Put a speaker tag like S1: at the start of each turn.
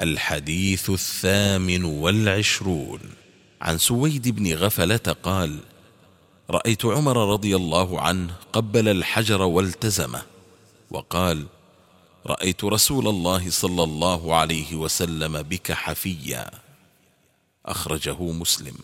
S1: الحديث الثامن والعشرون. عن سويد بن غفلة قال رأيت عمر رضي الله عنه قبل الحجر والتزمه وقال رأيت رسول الله صلى الله عليه وسلم بك حفيا. أخرجه مسلم.